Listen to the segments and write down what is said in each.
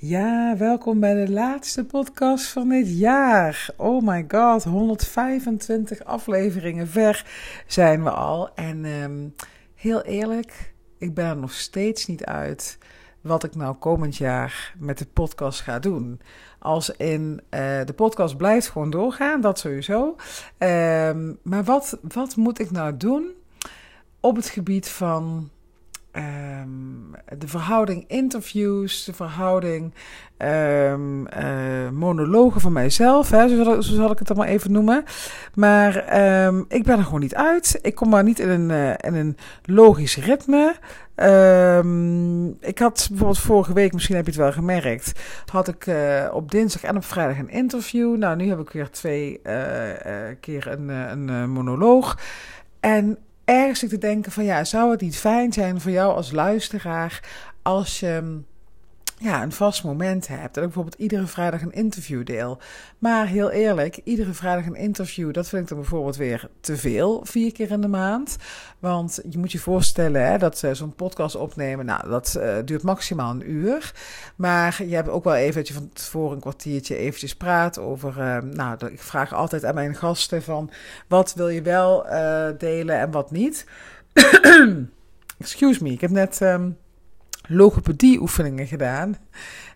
Ja, welkom bij de laatste podcast van dit jaar. Oh my god, 125 afleveringen ver zijn we al. En um, heel eerlijk, ik ben er nog steeds niet uit wat ik nou komend jaar met de podcast ga doen. Als in uh, de podcast blijft gewoon doorgaan, dat sowieso. Um, maar wat, wat moet ik nou doen op het gebied van Um, de verhouding interviews, de verhouding um, uh, monologen van mijzelf, hè, zo, zal, ik het dan maar even noemen. Maar um, ik ben er gewoon niet uit. Ik kom maar niet in een, in een logisch ritme. ik had bijvoorbeeld vorige week, misschien heb je het wel gemerkt, had ik uh, op dinsdag en op vrijdag een interview. Nou, nu heb ik weer twee keer een, een monoloog. En ergens te denken van ja, zou het niet fijn zijn voor jou als luisteraar als je ja, een vast moment hebt. Dat ik bijvoorbeeld iedere vrijdag een interview deel. Maar heel eerlijk, iedere vrijdag een interview, dat vind ik dan bijvoorbeeld weer te veel, vier keer in de maand. Want je moet je voorstellen hè, dat uh, zo'n podcast opnemen, nou, dat uh, duurt maximaal een uur. Maar je hebt ook wel even dat je van tevoren een kwartiertje eventjes praat over, uh, nou, ik vraag altijd aan mijn gasten van, wat wil je wel delen en wat niet. Excuse me, ik heb net... Um, logopedie-oefeningen gedaan.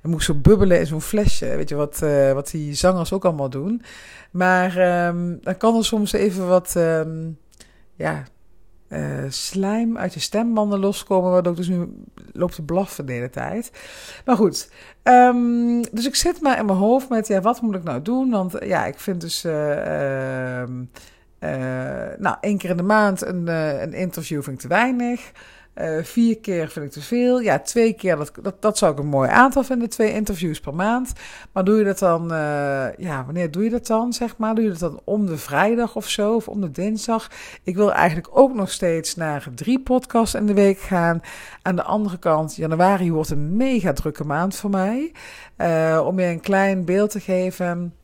En moest zo bubbelen in zo'n flesje. Weet je wat, uh, wat die zangers ook allemaal doen. Maar um, dan kan er soms even wat um, ja, uh, slijm uit je stembanden loskomen. Waardoor ik dus nu loop te blaffen de hele tijd. Maar goed. Um, dus ik zit maar in mijn hoofd met ja, wat moet ik nou doen? Want ja, ik vind dus. Uh, nou, één keer in de maand een, een interview vind ik te weinig. Uh, vier keer vind ik te veel. Ja, twee keer, dat, dat, dat zou ik een mooi aantal vinden. Twee interviews per maand. Maar doe je dat dan, uh, ja, wanneer doe je dat dan, zeg maar? Doe je dat dan om de vrijdag of zo, of om de dinsdag? Ik wil eigenlijk ook nog steeds naar drie podcasts in de week gaan. Aan de andere kant, januari wordt een mega drukke maand voor mij. Uh, om je een klein beeld te geven...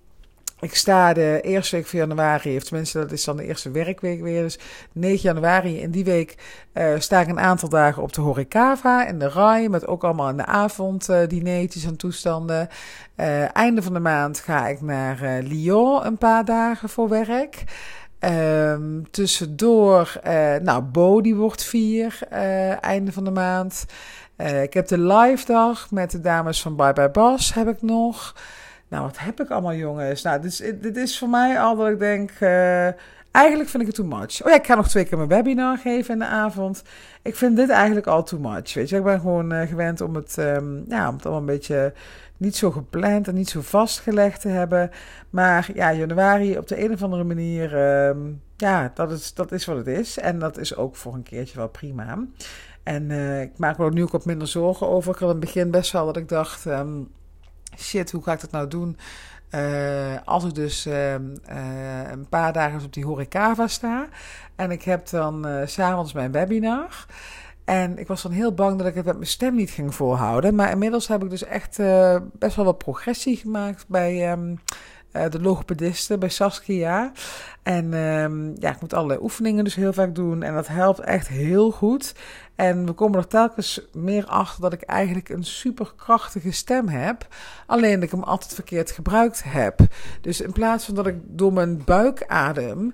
Ik sta de eerste week van januari, of tenminste dat is dan de eerste werkweek weer. Dus 9 januari in die week uh, sta ik een aantal dagen op de Horecava in de RAI. Met ook allemaal in de avond uh, dineetjes en toestanden. Uh, einde van de maand ga ik naar Lyon een paar dagen voor werk. Um, tussendoor, nou Bo wordt vier einde van de maand. ik heb de live dag met de dames van Bye Bye Bas heb ik nog. Nou, wat heb ik allemaal, jongens? Nou, dit is, dit is voor mij al dat ik denk. Uh, eigenlijk vind ik het too much. Oh ja, ik ga nog twee keer mijn webinar geven in de avond. Ik vind dit eigenlijk al too much. Weet je, ik ben gewoon uh, gewend om het, um, ja, om het allemaal een beetje niet zo gepland en niet zo vastgelegd te hebben. Maar ja, januari op de een of andere manier. Um, ja, dat is, dat is wat het is. En dat is ook voor een keertje wel prima. En uh, ik maak me er nu ook wat minder zorgen over. Ik had in het begin best wel dat ik dacht. Um, shit, hoe ga ik dat nou doen? Uh, als ik dus uh, uh, een paar dagen op die horecava sta en ik heb dan uh, s'avonds mijn webinar. En ik was dan heel bang dat ik het met mijn stem niet ging volhouden. Maar inmiddels heb ik dus echt best wel wat progressie gemaakt bij um, de logopedisten, bij Saskia. En um, ja, ik moet allerlei oefeningen dus heel vaak doen. En dat helpt echt heel goed. En we komen er telkens meer achter dat ik eigenlijk een superkrachtige stem heb. Alleen dat ik hem altijd verkeerd gebruikt heb. Dus in plaats van dat ik door mijn buik adem,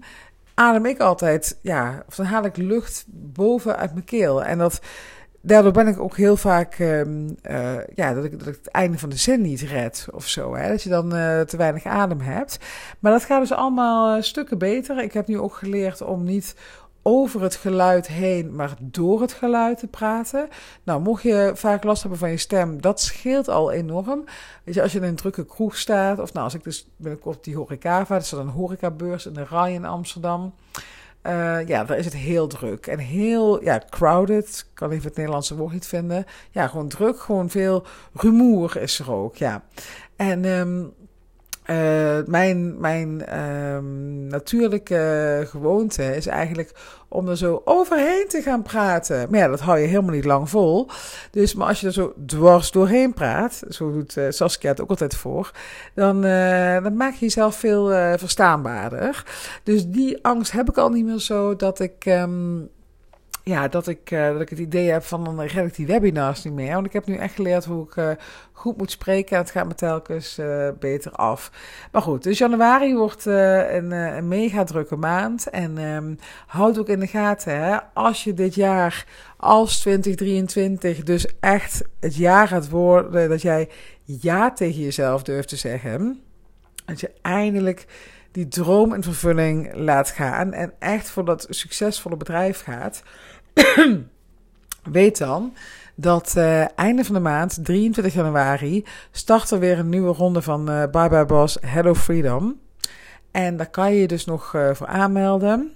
adem ik altijd, ja, of dan haal ik lucht boven uit mijn keel. En dat, daardoor ben ik ook heel vaak, um, uh, ja, dat ik, dat ik het einde van de zin niet red of zo. Hè? Dat je dan uh, te weinig adem hebt. Maar dat gaat dus allemaal uh, stukken beter. Ik heb nu ook geleerd om niet over het geluid heen, maar door het geluid te praten. Nou, mocht je vaak last hebben van je stem, dat scheelt al enorm. Weet je, als je in een drukke kroeg staat, of nou, als ik dus binnenkort die horecava, dat is dan een horecabeurs in de RAI in Amsterdam. Uh, ja, daar is het heel druk en heel ja, crowded. Ik kan even het Nederlandse woord niet vinden. Ja, gewoon druk, gewoon veel rumoer is er ook, ja. En um, uh, mijn mijn um, natuurlijke gewoonte is eigenlijk om er zo overheen te gaan praten. Maar ja, dat hou je helemaal niet lang vol. Dus, maar als je er zo dwars doorheen praat, zo doet uh, Saskia het ook altijd voor, dan, uh, dan maak je jezelf veel verstaanbaarder. Dus die angst heb ik al niet meer zo dat ik. Um, ja, dat, ik, uh, dat ik het idee heb van dan red ik die webinars niet meer. Want ik heb nu echt geleerd hoe ik uh, goed moet spreken. En het gaat me telkens uh, beter af. Maar goed, dus januari wordt een, een, mega drukke maand. En um, houd ook in de gaten, hè, als je dit jaar als 2023 dus echt het jaar gaat worden dat jij ja tegen jezelf durft te zeggen. Dat je eindelijk die droom in vervulling laat gaan en echt voor dat succesvolle bedrijf gaat. Weet dan dat uh, einde van de maand, 23 januari, start er weer een nieuwe ronde van uh, Bye Bye Boss Hello Freedom. En daar kan je je dus nog uh, voor aanmelden.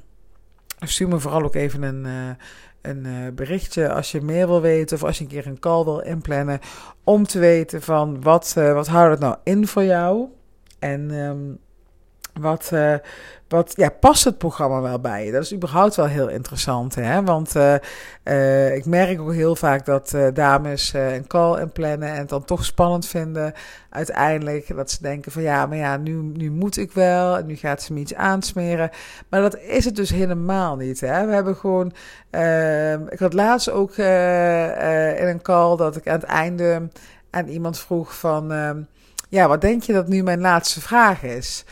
Stuur me vooral ook even een, een berichtje als je meer wil weten of als je een keer een call wil inplannen. Om te weten van wat, wat houdt het nou in voor jou. En um, wat, uh, wat ja, past het programma wel bij je? Dat is überhaupt wel heel interessant. Hè? Want uh, uh, ik merk ook heel vaak dat dames een call inplannen en het dan toch spannend vinden. Uiteindelijk dat ze denken van ja, maar ja, nu, nu moet ik wel. En nu gaat ze me iets aansmeren. Maar dat is het dus helemaal niet. Hè? We hebben gewoon. Ehm, ik had laatst ook in een call dat ik aan het einde aan iemand vroeg van. Ehm, ja, wat denk je dat nu mijn laatste vraag is?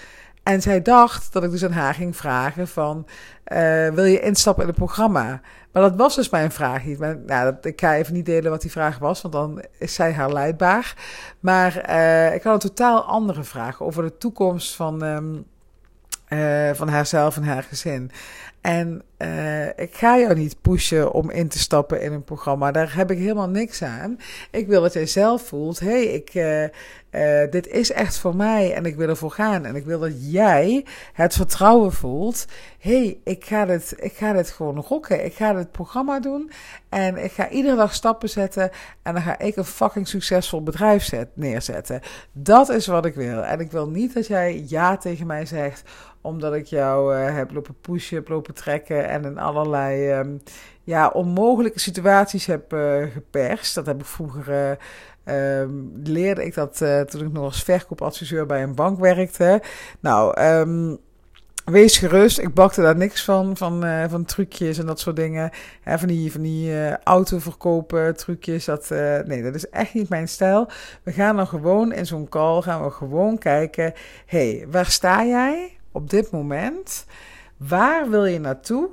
En zij dacht dat ik dus aan haar ging vragen van, uh, wil je instappen in het programma? Maar dat was dus mijn vraag niet. Maar, nou, ik ga even niet delen wat die vraag was, want dan is zij haar leidbaar. Maar uh, ik had een totaal andere vraag over de toekomst van, um, uh, van haarzelf en haar gezin. En uh, ik ga jou niet pushen om in te stappen in een programma. Daar heb ik helemaal niks aan. Ik wil dat jij zelf voelt: hey, uh, uh, dit is echt voor mij en ik wil ervoor gaan. En ik wil dat jij het vertrouwen voelt: hey, ik, ga dit, ik ga dit gewoon rocken. Ik ga dit programma doen en ik ga iedere dag stappen zetten. En dan ga ik een fucking succesvol bedrijf zet, neerzetten. Dat is wat ik wil. En ik wil niet dat jij ja tegen mij zegt omdat ik jou heb lopen pushen, heb lopen trekken en in allerlei um, ja, onmogelijke situaties heb uh, geperst. Dat heb ik vroeger. Uh, leerde ik dat toen ik nog als verkoopadviseur bij een bank werkte. Nou, um, wees gerust. Ik bakte daar niks van, van, van trucjes en dat soort dingen. Hè, van die, van die uh, autoverkopen trucjes. Dat, nee, dat is echt niet mijn stijl. We gaan dan gewoon in zo'n call, gaan we gewoon kijken. hey, waar sta jij? op dit moment. Waar wil je naartoe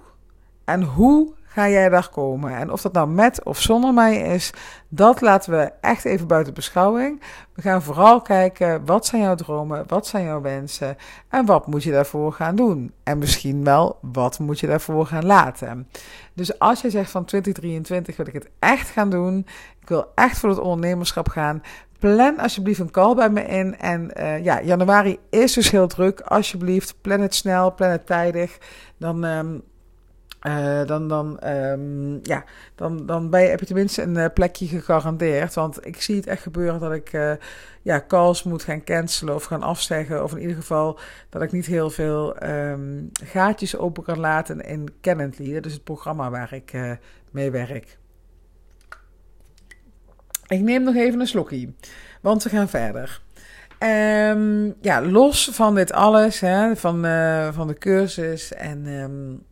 en hoe ga jij daar komen? En of dat nou met of zonder mij is, dat laten we echt even buiten beschouwing. We gaan vooral kijken, wat zijn jouw dromen, wat zijn jouw wensen en wat moet je daarvoor gaan doen? En misschien wel, wat moet je daarvoor gaan laten? Dus als je zegt van 2023 wil ik het echt gaan doen, ik wil echt voor het ondernemerschap gaan, plan alsjeblieft een call bij me in. En uh, ja, januari is dus heel druk. Alsjeblieft, plan het snel, plan het tijdig. Dan, um, uh, dan, dan, um, ja, dan, dan ben je, heb je tenminste een uh, plekje gegarandeerd. Want ik zie het echt gebeuren dat ik ja, calls moet gaan cancelen of gaan afzeggen. Of in ieder geval dat ik niet heel veel um, gaatjes open kan laten in Calendly. Dat is het programma waar ik mee werk. Ik neem nog even een slokje, want we gaan verder. Um, ja, los van dit alles, hè, van, uh, van de cursus en um,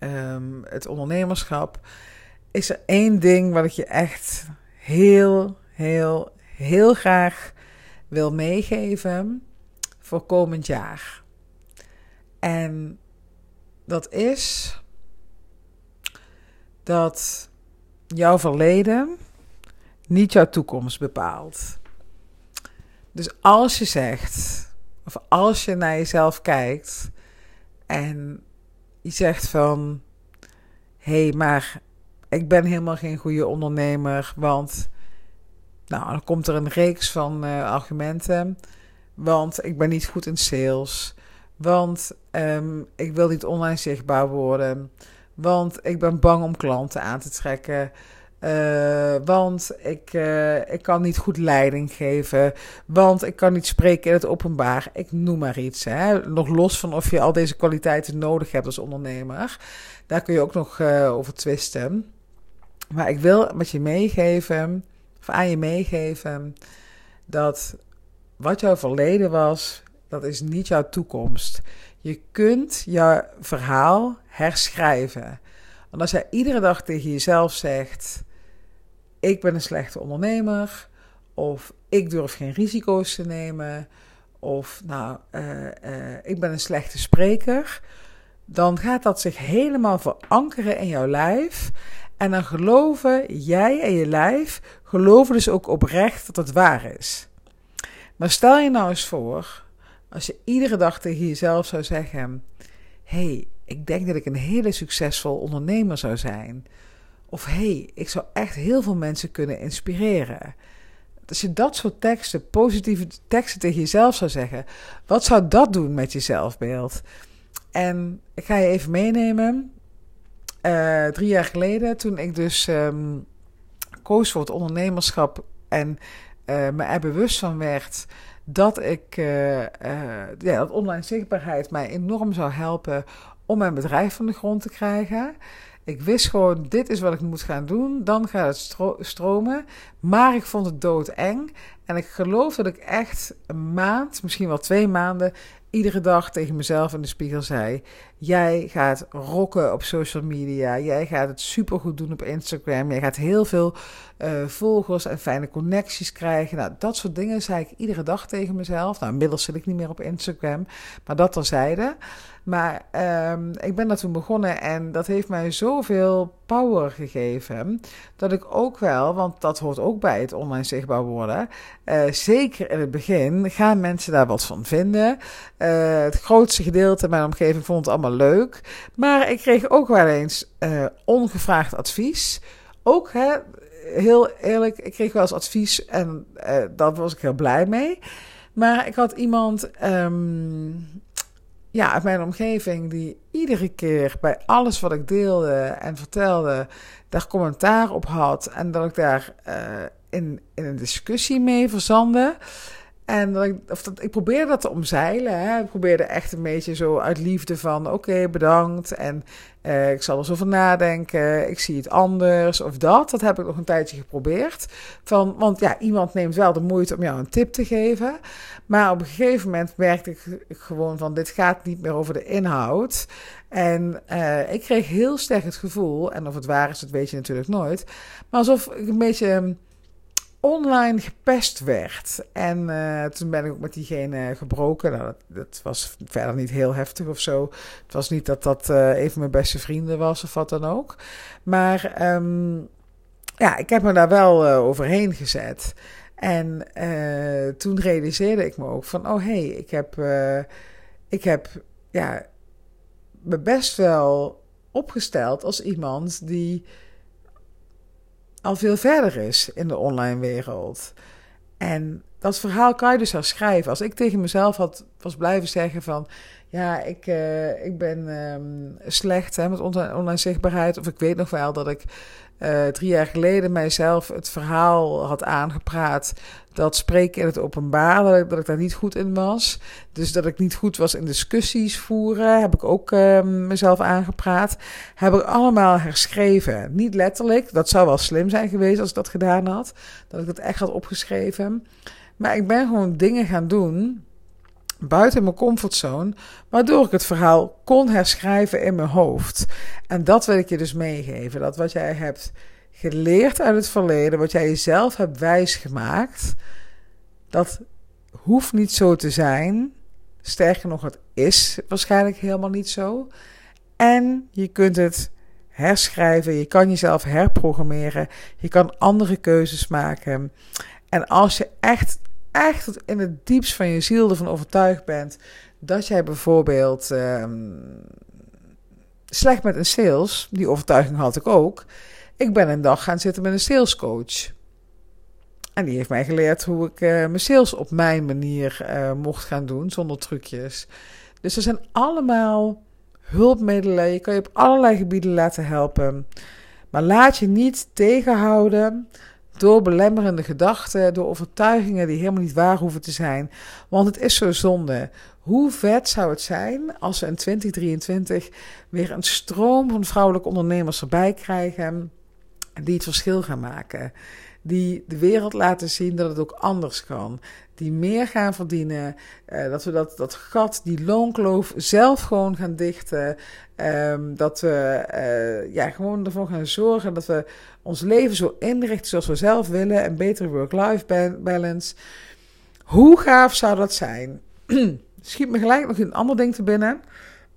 um, het ondernemerschap, is er één ding wat ik je echt heel, heel, heel graag wil meegeven voor komend jaar. En dat is dat jouw verleden niet jouw toekomst bepaalt. Dus als je zegt, of als je naar jezelf kijkt en je zegt van, hé, hey, maar ik ben helemaal geen goede ondernemer, want, nou, dan komt er een reeks van uh, argumenten, want ik ben niet goed in sales, want um, ik wil niet online zichtbaar worden, want ik ben bang om klanten aan te trekken. Uh, want ik, uh, ik kan niet goed leiding geven. Want ik kan niet spreken in het openbaar. Ik noem maar iets. Hè. Nog los van of je al deze kwaliteiten nodig hebt als ondernemer. Daar kun je ook nog uh, over twisten. Maar ik wil met je meegeven, of aan je meegeven, dat wat jouw verleden was, dat is niet jouw toekomst. Je kunt jouw verhaal herschrijven. Want als jij iedere dag tegen jezelf zegt: Ik ben een slechte ondernemer, of ik durf geen risico's te nemen, of nou, uh, uh, ik ben een slechte spreker, dan gaat dat zich helemaal verankeren in jouw lijf. En dan geloven jij en je lijf, geloven dus ook oprecht dat het waar is. Maar stel je nou eens voor, als je iedere dag tegen jezelf zou zeggen: hey, ik denk dat ik een hele succesvol ondernemer zou zijn. Of hey, ik zou echt heel veel mensen kunnen inspireren. Als je dat soort teksten, positieve teksten tegen jezelf zou zeggen, wat zou dat doen met je zelfbeeld? En ik ga je even meenemen. Uh, drie jaar geleden, toen ik dus um, koos voor het ondernemerschap en uh, me er bewust van werd dat ik uh, ja, dat online zichtbaarheid mij enorm zou helpen om mijn bedrijf van de grond te krijgen. Ik wist gewoon, dit is wat ik moet gaan doen. Dan gaat het stro stromen. Maar ik vond het doodeng. En ik geloof dat ik echt een maand, misschien wel twee maanden, iedere dag tegen mezelf in de spiegel zei: Jij gaat rocken op social media. Jij gaat het supergoed doen op Instagram. Jij gaat heel veel uh, volgers en fijne connecties krijgen. Nou, dat soort dingen zei ik iedere dag tegen mezelf. Nou, inmiddels zit ik niet meer op Instagram, maar dat terzijde. Maar um, ik ben daar toen begonnen en dat heeft mij zoveel power gegeven. Dat ik ook wel, want dat hoort ook bij het online zichtbaar worden. Uh, zeker in het begin gaan mensen daar wat van vinden. Uh, het grootste gedeelte in mijn omgeving vond het allemaal leuk. Maar ik kreeg ook wel eens uh, ongevraagd advies. Ook hè, heel eerlijk, ik kreeg wel eens advies en daar was ik heel blij mee. Maar ik had iemand. Um, ja, uit mijn omgeving die iedere keer bij alles wat ik deelde en vertelde, daar commentaar op had. En dat ik daar uh, in, in een discussie mee verzande. En of dat, ik probeerde dat te omzeilen. Hè. Ik probeerde echt een beetje zo uit liefde van: oké, bedankt. En uh, ik zal er zo over nadenken. Ik zie het anders of dat. Dat heb ik nog een tijdje geprobeerd. Van, want ja, iemand neemt wel de moeite om jou een tip te geven. Maar op een gegeven moment merkte ik gewoon van: dit gaat niet meer over de inhoud. En uh, ik kreeg heel sterk het gevoel, en of het waar is, dat weet je natuurlijk nooit. Maar alsof ik een beetje online gepest werd. En uh, toen ben ik ook met diegene gebroken. Nou, dat, dat, was verder niet heel heftig of zo. Het was niet dat dat uh, even mijn beste vrienden was of wat dan ook. Maar um, ja, ik heb me daar wel uh, overheen gezet. En toen realiseerde ik me ook van, oh hey, ik heb, ik heb ja, me best wel opgesteld als iemand die al veel verder is in de online wereld. En dat verhaal kan je dus herschrijven. Als ik tegen mezelf had, was blijven zeggen van... ja, ik, uh, ik ben um, slecht hè, met online zichtbaarheid... of ik weet nog wel dat ik uh, drie jaar geleden mijzelf het verhaal had aangepraat dat spreken in het openbaar, dat ik, dat daar niet goed in was. Dus dat ik niet goed was in discussies voeren, heb ik ook uh, mezelf aangepraat. Heb ik allemaal herschreven. Niet letterlijk, dat zou wel slim zijn geweest als ik dat gedaan had. Dat ik het echt had opgeschreven. Maar ik ben gewoon dingen gaan doen buiten mijn comfortzone, waardoor ik het verhaal kon herschrijven in mijn hoofd. En dat wil ik je dus meegeven. Dat wat jij hebt geleerd uit het verleden, wat jij jezelf hebt wijsgemaakt, dat hoeft niet zo te zijn. Sterker nog, het is waarschijnlijk helemaal niet zo. En je kunt het herschrijven, je kan jezelf herprogrammeren, je kan andere keuzes maken. En als je echt echt in het diepst van je ziel ervan overtuigd bent dat jij bijvoorbeeld um, slecht met een sales, die overtuiging had ik ook. Ik ben een dag gaan zitten met een salescoach. En die heeft mij geleerd hoe ik uh, mijn sales op mijn manier uh, mocht gaan doen, zonder trucjes. Dus er zijn allemaal hulpmiddelen. Je kan je op allerlei gebieden laten helpen. Maar laat je niet tegenhouden door belemmerende gedachten, door overtuigingen die helemaal niet waar hoeven te zijn. Want het is zo zonde. Hoe vet zou het zijn als we in 2023 weer een stroom van vrouwelijke ondernemers erbij krijgen die het verschil gaan maken? die de wereld laten zien dat het ook anders kan. Die meer gaan verdienen. Uh, dat we dat, dat gat, die loonkloof zelf gewoon gaan dichten. Um, dat we uh, ja, gewoon ervoor gaan zorgen dat we ons leven zo inrichten zoals we zelf willen. Een betere work-life balance. Hoe gaaf zou dat zijn? Schiet me gelijk nog een ander ding te binnen.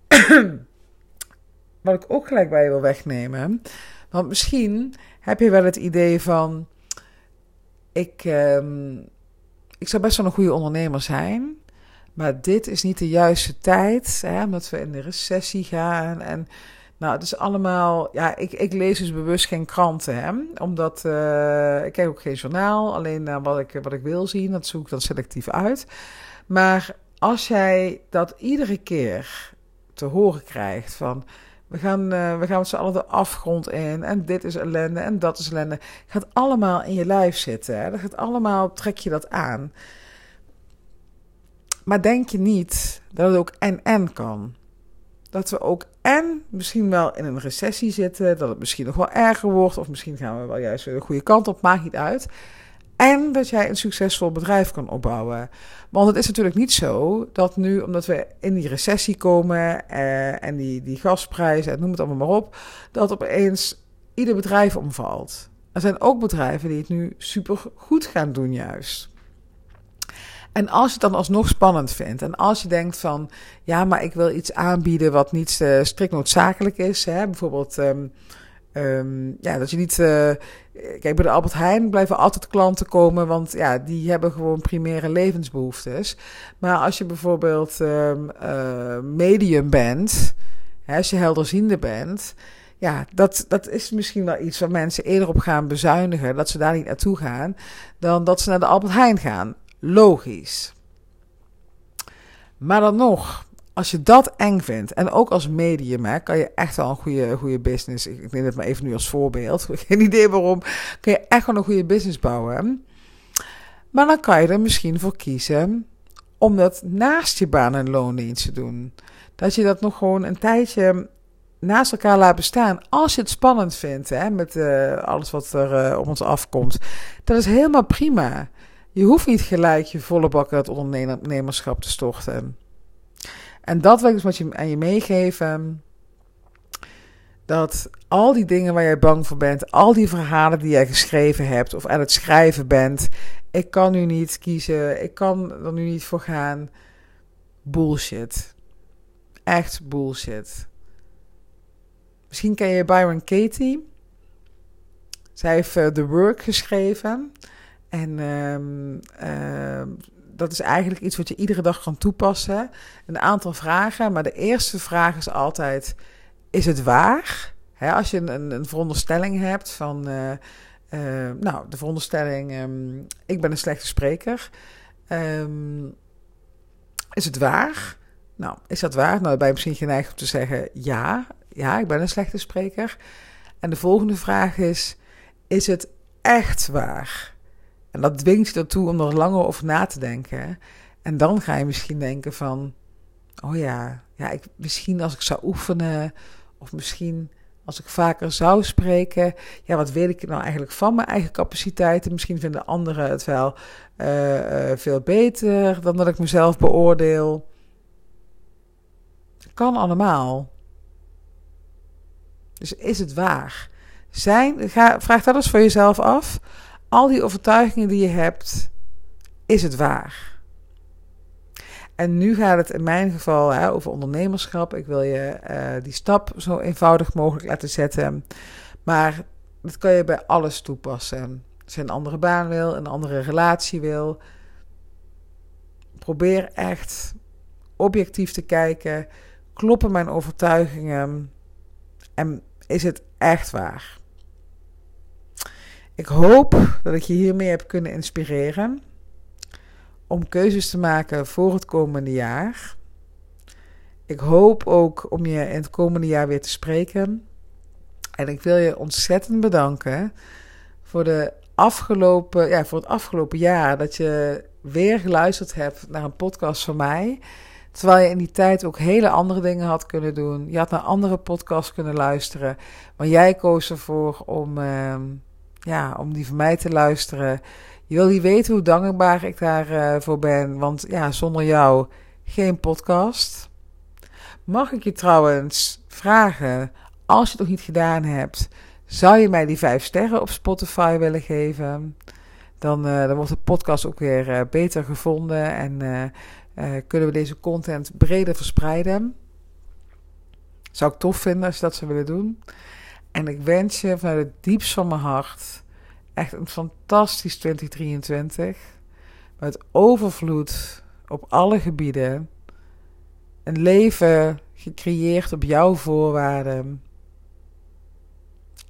Wat ik ook gelijk bij je wil wegnemen. Want misschien heb je wel het idee van. Ik, um, ik zou best wel een goede ondernemer zijn. Maar dit is niet de juiste tijd. Hè, omdat we in de recessie gaan. En nou, het is allemaal. Ja, ik, ik lees dus bewust geen kranten. Hè, omdat uh, ik kijk ook geen journaal. Alleen naar wat ik, wat ik wil zien. Dat zoek ik dan selectief uit. Maar als jij dat iedere keer te horen krijgt van we gaan, uh, we gaan met z'n allen de afgrond in. En dit is ellende en dat is ellende. Het gaat allemaal in je lijf zitten. Hè? Dat gaat allemaal, trek je dat aan. Maar denk je niet dat het ook en-en kan? Dat we ook en misschien wel in een recessie zitten. Dat het misschien nog wel erger wordt. Of misschien gaan we wel juist de goede kant op. Maakt niet uit. En dat jij een succesvol bedrijf kan opbouwen. Want het is natuurlijk niet zo dat nu, omdat we in die recessie komen eh, en die, die gasprijzen en noem het allemaal maar op, dat opeens ieder bedrijf omvalt. Er zijn ook bedrijven die het nu super goed gaan doen, juist. En als je het dan alsnog spannend vindt en als je denkt van, ja, maar ik wil iets aanbieden wat niet uh, strikt noodzakelijk is, hè, bijvoorbeeld. Um, Um, ja, dat je niet. Uh, kijk, bij de Albert Heijn blijven altijd klanten komen, want ja, die hebben gewoon primaire levensbehoeftes. Maar als je bijvoorbeeld um, uh, medium bent, hè, als je helderziende bent, ja, dat, dat is misschien wel iets waar mensen eerder op gaan bezuinigen, dat ze daar niet naartoe gaan, dan dat ze naar de Albert Heijn gaan. Logisch. Maar dan nog, als je dat eng vindt, en ook als medium, hè, kan je echt wel een goede, goede business. Ik neem het maar even nu als voorbeeld. Geen idee waarom. Kun je echt wel een goede business bouwen. Maar dan kan je er misschien voor kiezen om dat naast je baan en loondienst te doen. Dat je dat nog gewoon een tijdje naast elkaar laat bestaan. Als je het spannend vindt, hè, met uh, alles wat er uh, op ons afkomt. Dat is helemaal prima. Je hoeft niet gelijk je volle bakken het ondernemerschap te storten. En dat wil ik dus wat je, aan je meegeven. Dat al die dingen waar jij bang voor bent, al die verhalen die jij geschreven hebt of aan het schrijven bent, ik kan nu niet kiezen, ik kan er nu niet voor gaan. Bullshit. Echt bullshit. Misschien ken je Byron Katie. Zij heeft uh, The Work geschreven. En um, uh, dat is eigenlijk iets wat je iedere dag kan toepassen. Een aantal vragen, maar de eerste vraag is altijd: is het waar? als je een, een, veronderstelling hebt van, uh, uh, nou, de veronderstelling: um, ik ben een slechte spreker. Um, is het waar? Nou, is dat waar? Nou, ben je misschien geneigd om te zeggen: ja, ja, ik ben een slechte spreker. En de volgende vraag is: is het echt waar? En dat dwingt je ertoe om er langer over na te denken. En dan ga je misschien denken van, oh ja, ja ik, misschien als ik zou oefenen, of misschien als ik vaker zou spreken, ja, wat weet ik nou eigenlijk van mijn eigen capaciteiten? Misschien vinden anderen het wel uh, uh, veel beter dan dat ik mezelf beoordeel. Kan allemaal. Dus is het waar? Zijn, ga, vraag dat eens voor jezelf af al die overtuigingen die je hebt, is het waar? En nu gaat het in mijn geval hè, over ondernemerschap. Ik wil je uh, die stap zo eenvoudig mogelijk laten zetten. Maar dat kan je bij alles toepassen. Als je een andere baan wil, een andere relatie wil. Probeer echt objectief te kijken. Kloppen mijn overtuigingen? En is het echt waar? Ik hoop dat ik je hiermee heb kunnen inspireren om keuzes te maken voor het komende jaar. Ik hoop ook om je in het komende jaar weer te spreken. En ik wil je ontzettend bedanken voor, de afgelopen, ja, voor het afgelopen jaar dat je weer geluisterd hebt naar een podcast van mij. Terwijl je in die tijd ook hele andere dingen had kunnen doen. Je had naar andere podcasts kunnen luisteren. Maar jij koos ervoor om. Uh, ja, om die van mij te luisteren. Je wil niet weten hoe dankbaar ik daarvoor voor ben. Want ja, zonder jou geen podcast. Mag ik je trouwens vragen, als je het nog niet gedaan hebt, zou je mij die vijf sterren op Spotify willen geven? Dan, uh, dan wordt de podcast ook weer uh, beter gevonden en kunnen we deze content breder verspreiden. Zou ik tof vinden als je dat zou willen doen. En ik wens je vanuit het diepst van mijn hart echt een fantastisch 2023. Met overvloed op alle gebieden. Een leven gecreëerd op jouw voorwaarden.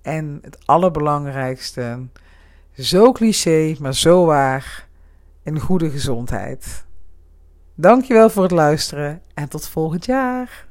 En het allerbelangrijkste, zo cliché, maar zo waar, een goede gezondheid. Dankjewel voor het luisteren en tot volgend jaar.